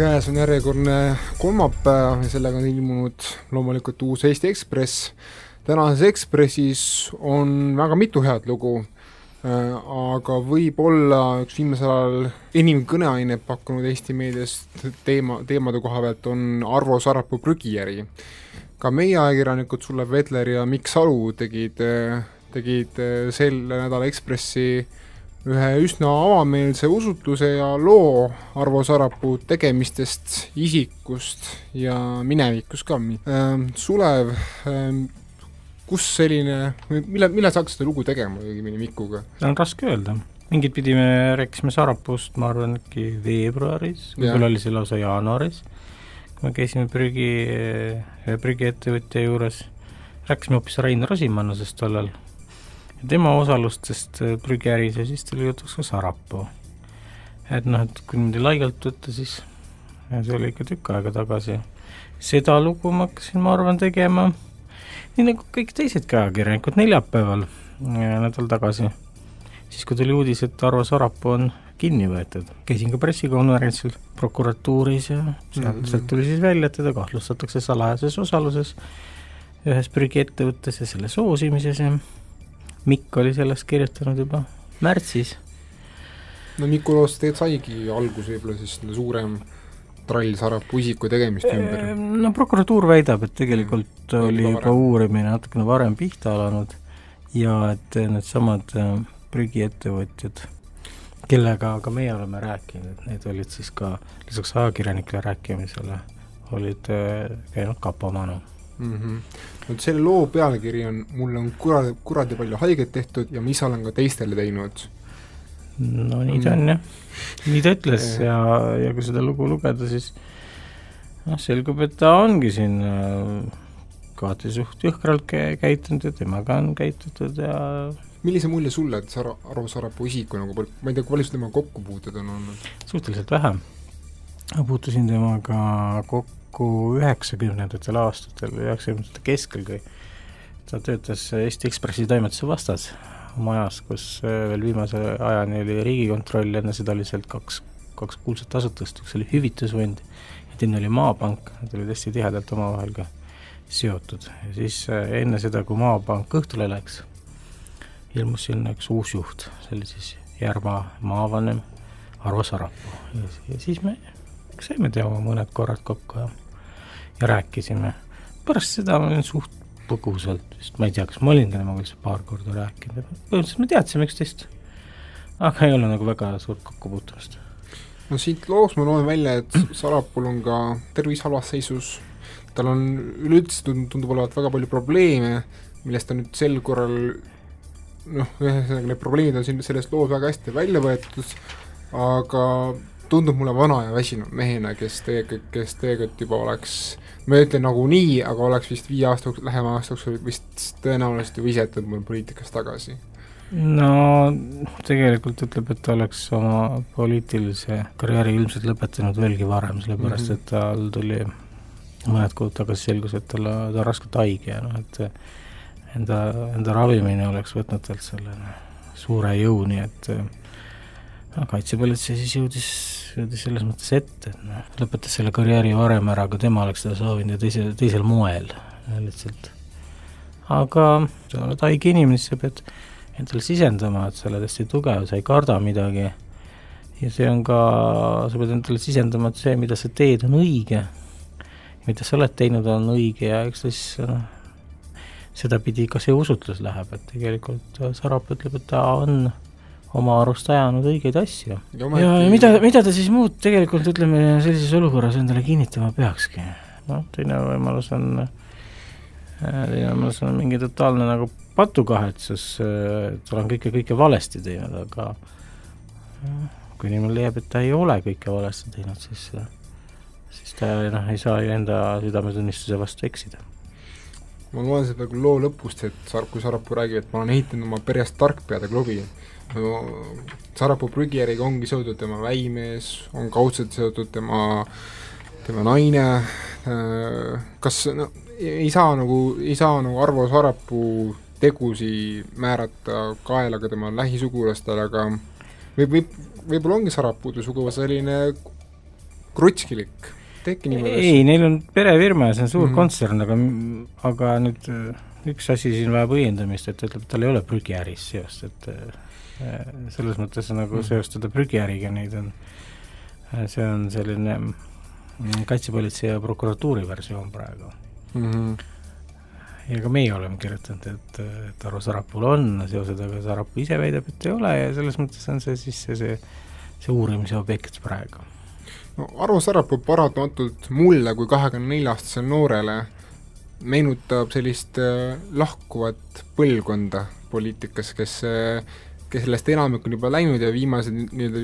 käes on järjekordne kolmapäev ja sellega on ilmunud loomulikult uus Eesti Ekspress. tänases Ekspressis on väga mitu head lugu, äh, aga võib-olla üks viimasel ajal enim kõneainet pakkunud Eesti meediast teema, teemade koha pealt on Arvo Sarapuu prügijäri. ka meie ajakirjanikud Sulev Vedler ja Mikk Salu tegid, tegid sel nädalal Ekspressi ühe üsna avameelse usutuse ja loo Arvo Sarapuu tegemistest, isikust ja minevikust ka. Ähm, Sulev, ähm, kus selline, mille, millal sa hakkasid seda lugu tegema õigemini Mikuga? on raske öelda, mingit pidi me rääkisime Sarapuust, ma arvan, äkki veebruaris, võib-olla oli see lausa jaanuaris, kui me käisime prügi, ühe prügiettevõtja juures, rääkisime hoopis Rain Rosimannusest tollal tema osalustest äh, prügiäris ja siis tuli jutuks ka Sarapuu. et noh, et kui niimoodi laialt võtta, siis see oli ikka tükk aega tagasi. seda lugu ma hakkasin, ma arvan, tegema nii nagu kõik teisedki ajakirjanikud neljapäeval nädal tagasi, siis kui tuli uudis, et Arvo Sarapuu on kinni võetud. käisin ka pressikonverentsil prokuratuuris ja sealt mm -hmm. tuli siis välja, et teda kahtlustatakse salajases osaluses ühes prügiettevõttes ja selle soosimises ja Mikk oli sellest kirjutanud juba märtsis. no Miku loost tegelikult saigi alguse võib-olla siis suurem trall Sarapuu isiku tegemiste ümber. no prokuratuur väidab, et tegelikult mm. oli juba uurimine natukene varem pihta alanud ja et needsamad äh, prügiettevõtjad, kellega ka meie oleme rääkinud, et need olid siis ka lisaks ajakirjanikele rääkimisele, olid äh, käinud kapo manu mm. -hmm. vot selle loo pealkiri on Mulle on kuradi, kuradi palju haiget tehtud ja mis olen ka teistele teinud. no nii ta on jah, nii ta ütles ja, ja kui seda lugu lugeda, siis noh, selgub, et ta ongi siin äh, kohati suht jõhkralt käitunud ja temaga on käitutud ja millise mulje sulle Sara, Arvo Sarapuu isiku nagu, ma ei tea, kui palju sul temaga kokkupuuted on olnud? suhteliselt vähe. ma puutusin temaga kokku kokku üheksakümnendatel aastatel, üheksakümnendate keskel, kui ta töötas Eesti Ekspressi toimetuse vastas oma ajas, kus äh, veel viimase ajani oli Riigikontroll, enne seda oli sealt kaks, kaks kuulsat asutust, üks oli Hüvitusfond ja teine oli Maapank, nad olid hästi tihedalt omavahel ka seotud. Ja siis äh, enne seda, kui Maapank õhtule läks, ilmus sinna üks uus juht, see oli siis Järva maavanem Arvo Sarapuu. Ja, ja siis me saime teha mõned korrad kokku ja ja rääkisime. pärast seda ma olin suht põgusalt, vist ma ei tea, kas ma olin temaga üldse paar korda rääkinud, põhimõtteliselt me teadsime üksteist, aga ei ole nagu väga suurt kokkupuutumist. no siit loost ma loen välja, et Sarapuul on ka tervis halvas seisus, tal on üleüldse tundub olevat väga palju probleeme, millest ta nüüd sel korral noh, ühesõnaga need probleemid on siin selles loos väga hästi välja võetud, aga tundub mulle vana ja väsinud mehena, kes tegelikult, kes tegelikult juba oleks, ma ei ütle nagunii, aga oleks vist viie aasta, lähema aasta jooksul vist tõenäoliselt ju visatud mul poliitikast tagasi. no tegelikult ütleb, et ta oleks oma poliitilise karjääri ilmselt lõpetanud veelgi varem, sellepärast mm -hmm. et tal tuli mõned kuud tagasi selgus, et tal, ta on raskelt haige ja noh, et enda, enda ravimine oleks võtnud talt selle suure jõu, nii et kaitsepolitsei siis jõudis jõudis selles mõttes ette, et noh, lõpetas selle karjääri varem ära, aga tema oleks seda soovinud ja teise, teisel moel. Lihtsalt. aga sa oled haige inimene, siis sa pead endale sisendama, et sa oled hästi tugev, sa ei karda midagi. Ja see on ka, sa pead endale sisendama, et see, mida sa teed, on õige, mida sa oled teinud, on õige ja eks siis noh, sedapidi ka see usutlus läheb, et tegelikult Sarap ütleb, et ta on oma arust ajanud õigeid asju. ja, ja mida, mida ta siis muud tegelikult ütleme, sellises olukorras endale kinnitama peakski? noh, teine võimalus on, teine võimalus on mingi totaalne nagu patukahetsus, äh, et olen kõike, kõike valesti teinud, aga kui inimene leiab, et ta ei ole kõike valesti teinud, siis siis ta noh, ei saa ju enda südametunnistuse vastu eksida ma loen seda loo lõpust, et Sar-, kui Sarapuu räägib, et ma olen ehitanud oma perest tarkpeade klubi, no Sarapuu prügijärjega ongi seotud tema väimees, on kaudselt seotud tema, tema naine, äh, kas no ei saa nagu, ei saa nagu Arvo Sarapuu tegusi määrata kaela ka tema lähisugulastele, aga võib, võib, võib-olla ongi Sarapuude suguvõsa selline krutskilik, tehke niimoodi ei, neil on perefirma ja see on suur mm. -hmm. kontsern, aga, aga nüüd äh, üks asi siin vajab õiendamist, et ütleb, tal ei ole prügiäris seost, et äh, selles mõttes nagu Mhm. seostada prügiäriga neid on, see on selline mm, kaitsepolitsei ja prokuratuuri versioon praegu. mm. -hmm. ja ka meie oleme kirjutanud, et, et Aro Sarapul on seosed, aga Sarapuu ise väidab, et ei ole ja selles mõttes on see siis see, see, see uurimise objekt praegu. no Arvo Sarapuu paratamatult mulle kui kahekümne nelja aastasele noorele meenutab sellist äh, lahkuvat põlvkonda poliitikas, kes äh, kes sellest enamik on juba läinud ja viimased nii-öelda,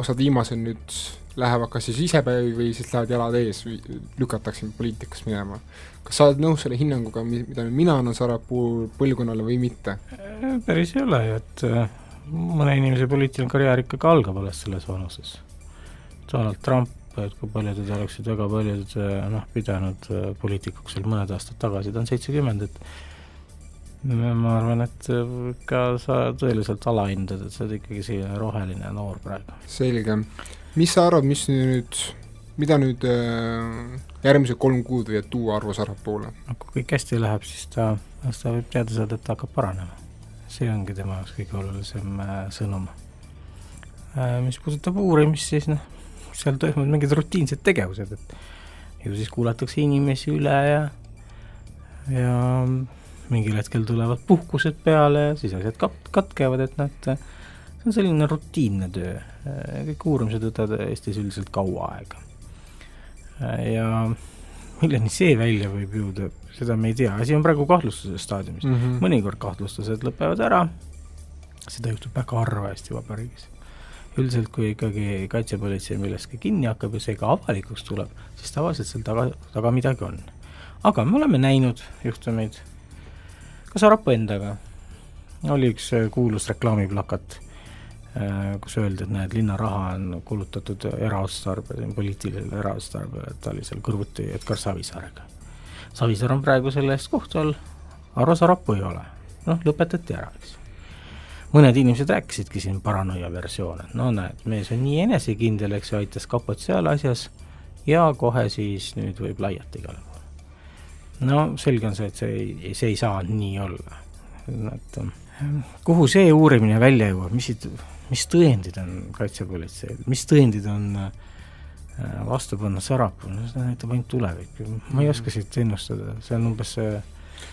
osad viimased nüüd lähevad kas siis isepäi või siis lähevad jalad ees, lükatakse poliitikast minema. kas sa oled nõus selle hinnanguga, mi-, mida mina annan Sarapuu põlvkonnale või mitte? päris ei ole ju, et äh, mõne inimese poliitiline karjäär ikkagi algab alles selles vanuses. Donald Trump, et kui paljud oleksid väga paljud äh, noh, pidanud äh, poliitikuks veel mõned aastad tagasi, ta on seitsekümmend, et ma arvan, et ka sa tõeliselt alahindad, et sa oled ikkagi selline roheline noor praegu. selge. mis sa arvad, mis nüüd, mida nüüd järgmised kolm kuud võivad tuua Arvo Sarapuule? no kui kõik hästi läheb, siis ta, siis ta võib teada saada, et ta hakkab paranema. see ongi tema jaoks kõige olulisem sõnum mis puudutab uurimist, siis noh, seal toimuvad mingid rutiinsed tegevused, et ju siis kuulatakse inimesi üle ja ja mingil hetkel tulevad puhkused peale ja siis asjad kat-, katkevad, et noh, et see on selline rutiinne töö. kõik uurimised võtavad Eestis üldiselt kaua aega. ja milleni see välja võib jõuda, seda me ei tea, asi on praegu kahtlustuse staadiumis mm. -hmm. mõnikord kahtlustused lõpevad ära, seda juhtub väga harva Eesti Vabariigis. Üldiselt, kui ikkagi kaitsepolitsei millestki kinni hakkab ja see ka avalikuks tuleb, siis tavaliselt seal taga, taga midagi on. aga me oleme näinud juhtumeid ka Sarapuu endaga oli üks kuulus reklaamiplakat, kus öeldi, et näed, linna raha on kulutatud eraotstarbel, poliitilisele eraotstarbele, et ta oli seal kõrvuti Edgar Savisaarega. Savisaar on praegu selle eest kohtu all, Arvo Sarapuu ei ole. noh, lõpetati ära, eks. Mõned inimesed rääkisidki siin paranoia versioone, no näed, mees on nii enesekindel, eks ju, aitas kapot seal asjas ja kohe siis nüüd võib laiata igale poole. No selge on see, et see ei, see ei saa nii olla. et kuhu see uurimine välja jõuab, mis, mis tõendid on kaitsepolitseil, mis tõendid on vastu panna Sarapuu, no seda näitab ainult tulevik, ma ei oska siit ennustada, see on umbes see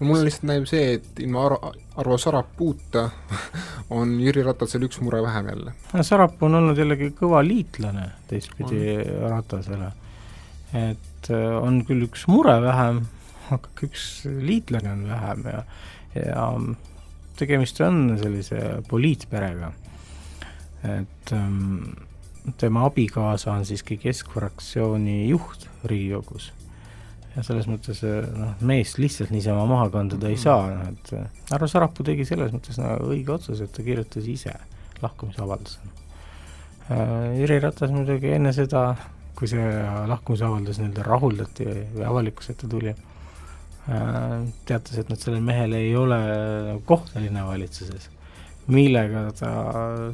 mulle lihtsalt näib see, et ilma Arvo, Arvo Sarapuuta on Jüri Ratasel üks mure vähem jälle. Sarapuu on olnud jällegi kõva liitlane teistpidi Ratasele. et on küll üks mure vähem, aga üks liitlane on vähem ja, ja tegemist on sellise poliitperega. et ähm, tema abikaasa on siiski Keskfraktsiooni juht Riigikogus. Ja selles mõttes noh, meest lihtsalt niisama maha kanda ta ei saa, noh et Arvo Sarapuu tegi selles mõttes nagu õige otsuse, et ta kirjutas ise lahkumisavalduse. Jüri Ratas muidugi enne seda, kui see lahkumisavaldus nii-öelda rahuldati või avalikkuse ette tuli, teatas, et nüüd sellel mehel ei ole kohtaline valitsuses, millega ta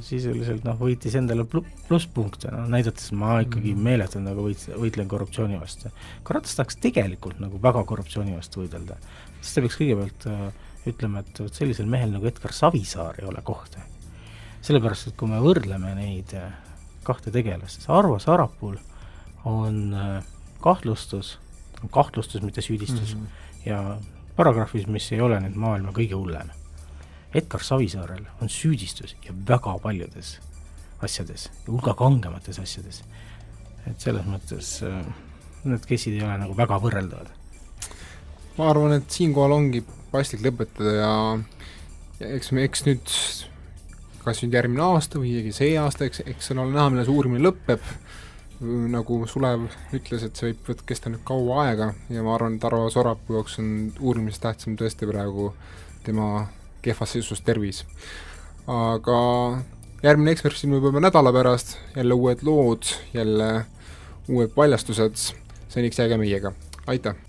sisuliselt noh, võitis endale plusspunkte, noh näidates, ma ikkagi meeletult nagu võit-, võitlen korruptsiooni vastu. kui Ratas tahaks tegelikult nagu väga korruptsiooni vastu võidelda, siis ta peaks kõigepealt äh, ütlema, et vot sellisel mehel nagu Edgar Savisaar ei ole kohta. sellepärast, et kui me võrdleme neid äh, kahte tegelast, siis Arvo Sarapuul on äh, kahtlustus, kahtlustus, mitte süüdistus mm, -hmm ja paragrahvis, mis ei ole nüüd maailma kõige hullem. Edgar Savisaarel on süüdistus ja väga paljudes asjades, hulga kangemates asjades. et selles mõttes need case'id ei ole nagu väga võrreldavad. ma arvan, et siinkohal ongi paslik lõpetada ja, ja eks me, eks nüüd kas nüüd järgmine aasta või isegi see aasta, eks, eks on näha, millal see uurimine lõpeb, nagu Sulev ütles, et see võib kesta nüüd kaua aega ja ma arvan, et Arvo Sorapuu jaoks on uurimisest tähtsam tõesti praegu tema kehvas seisus tervis. aga järgmine Ekspert siin võib juba nädala pärast, jälle uued lood, jälle uued paljastused, seniks jääge meiega, aitäh!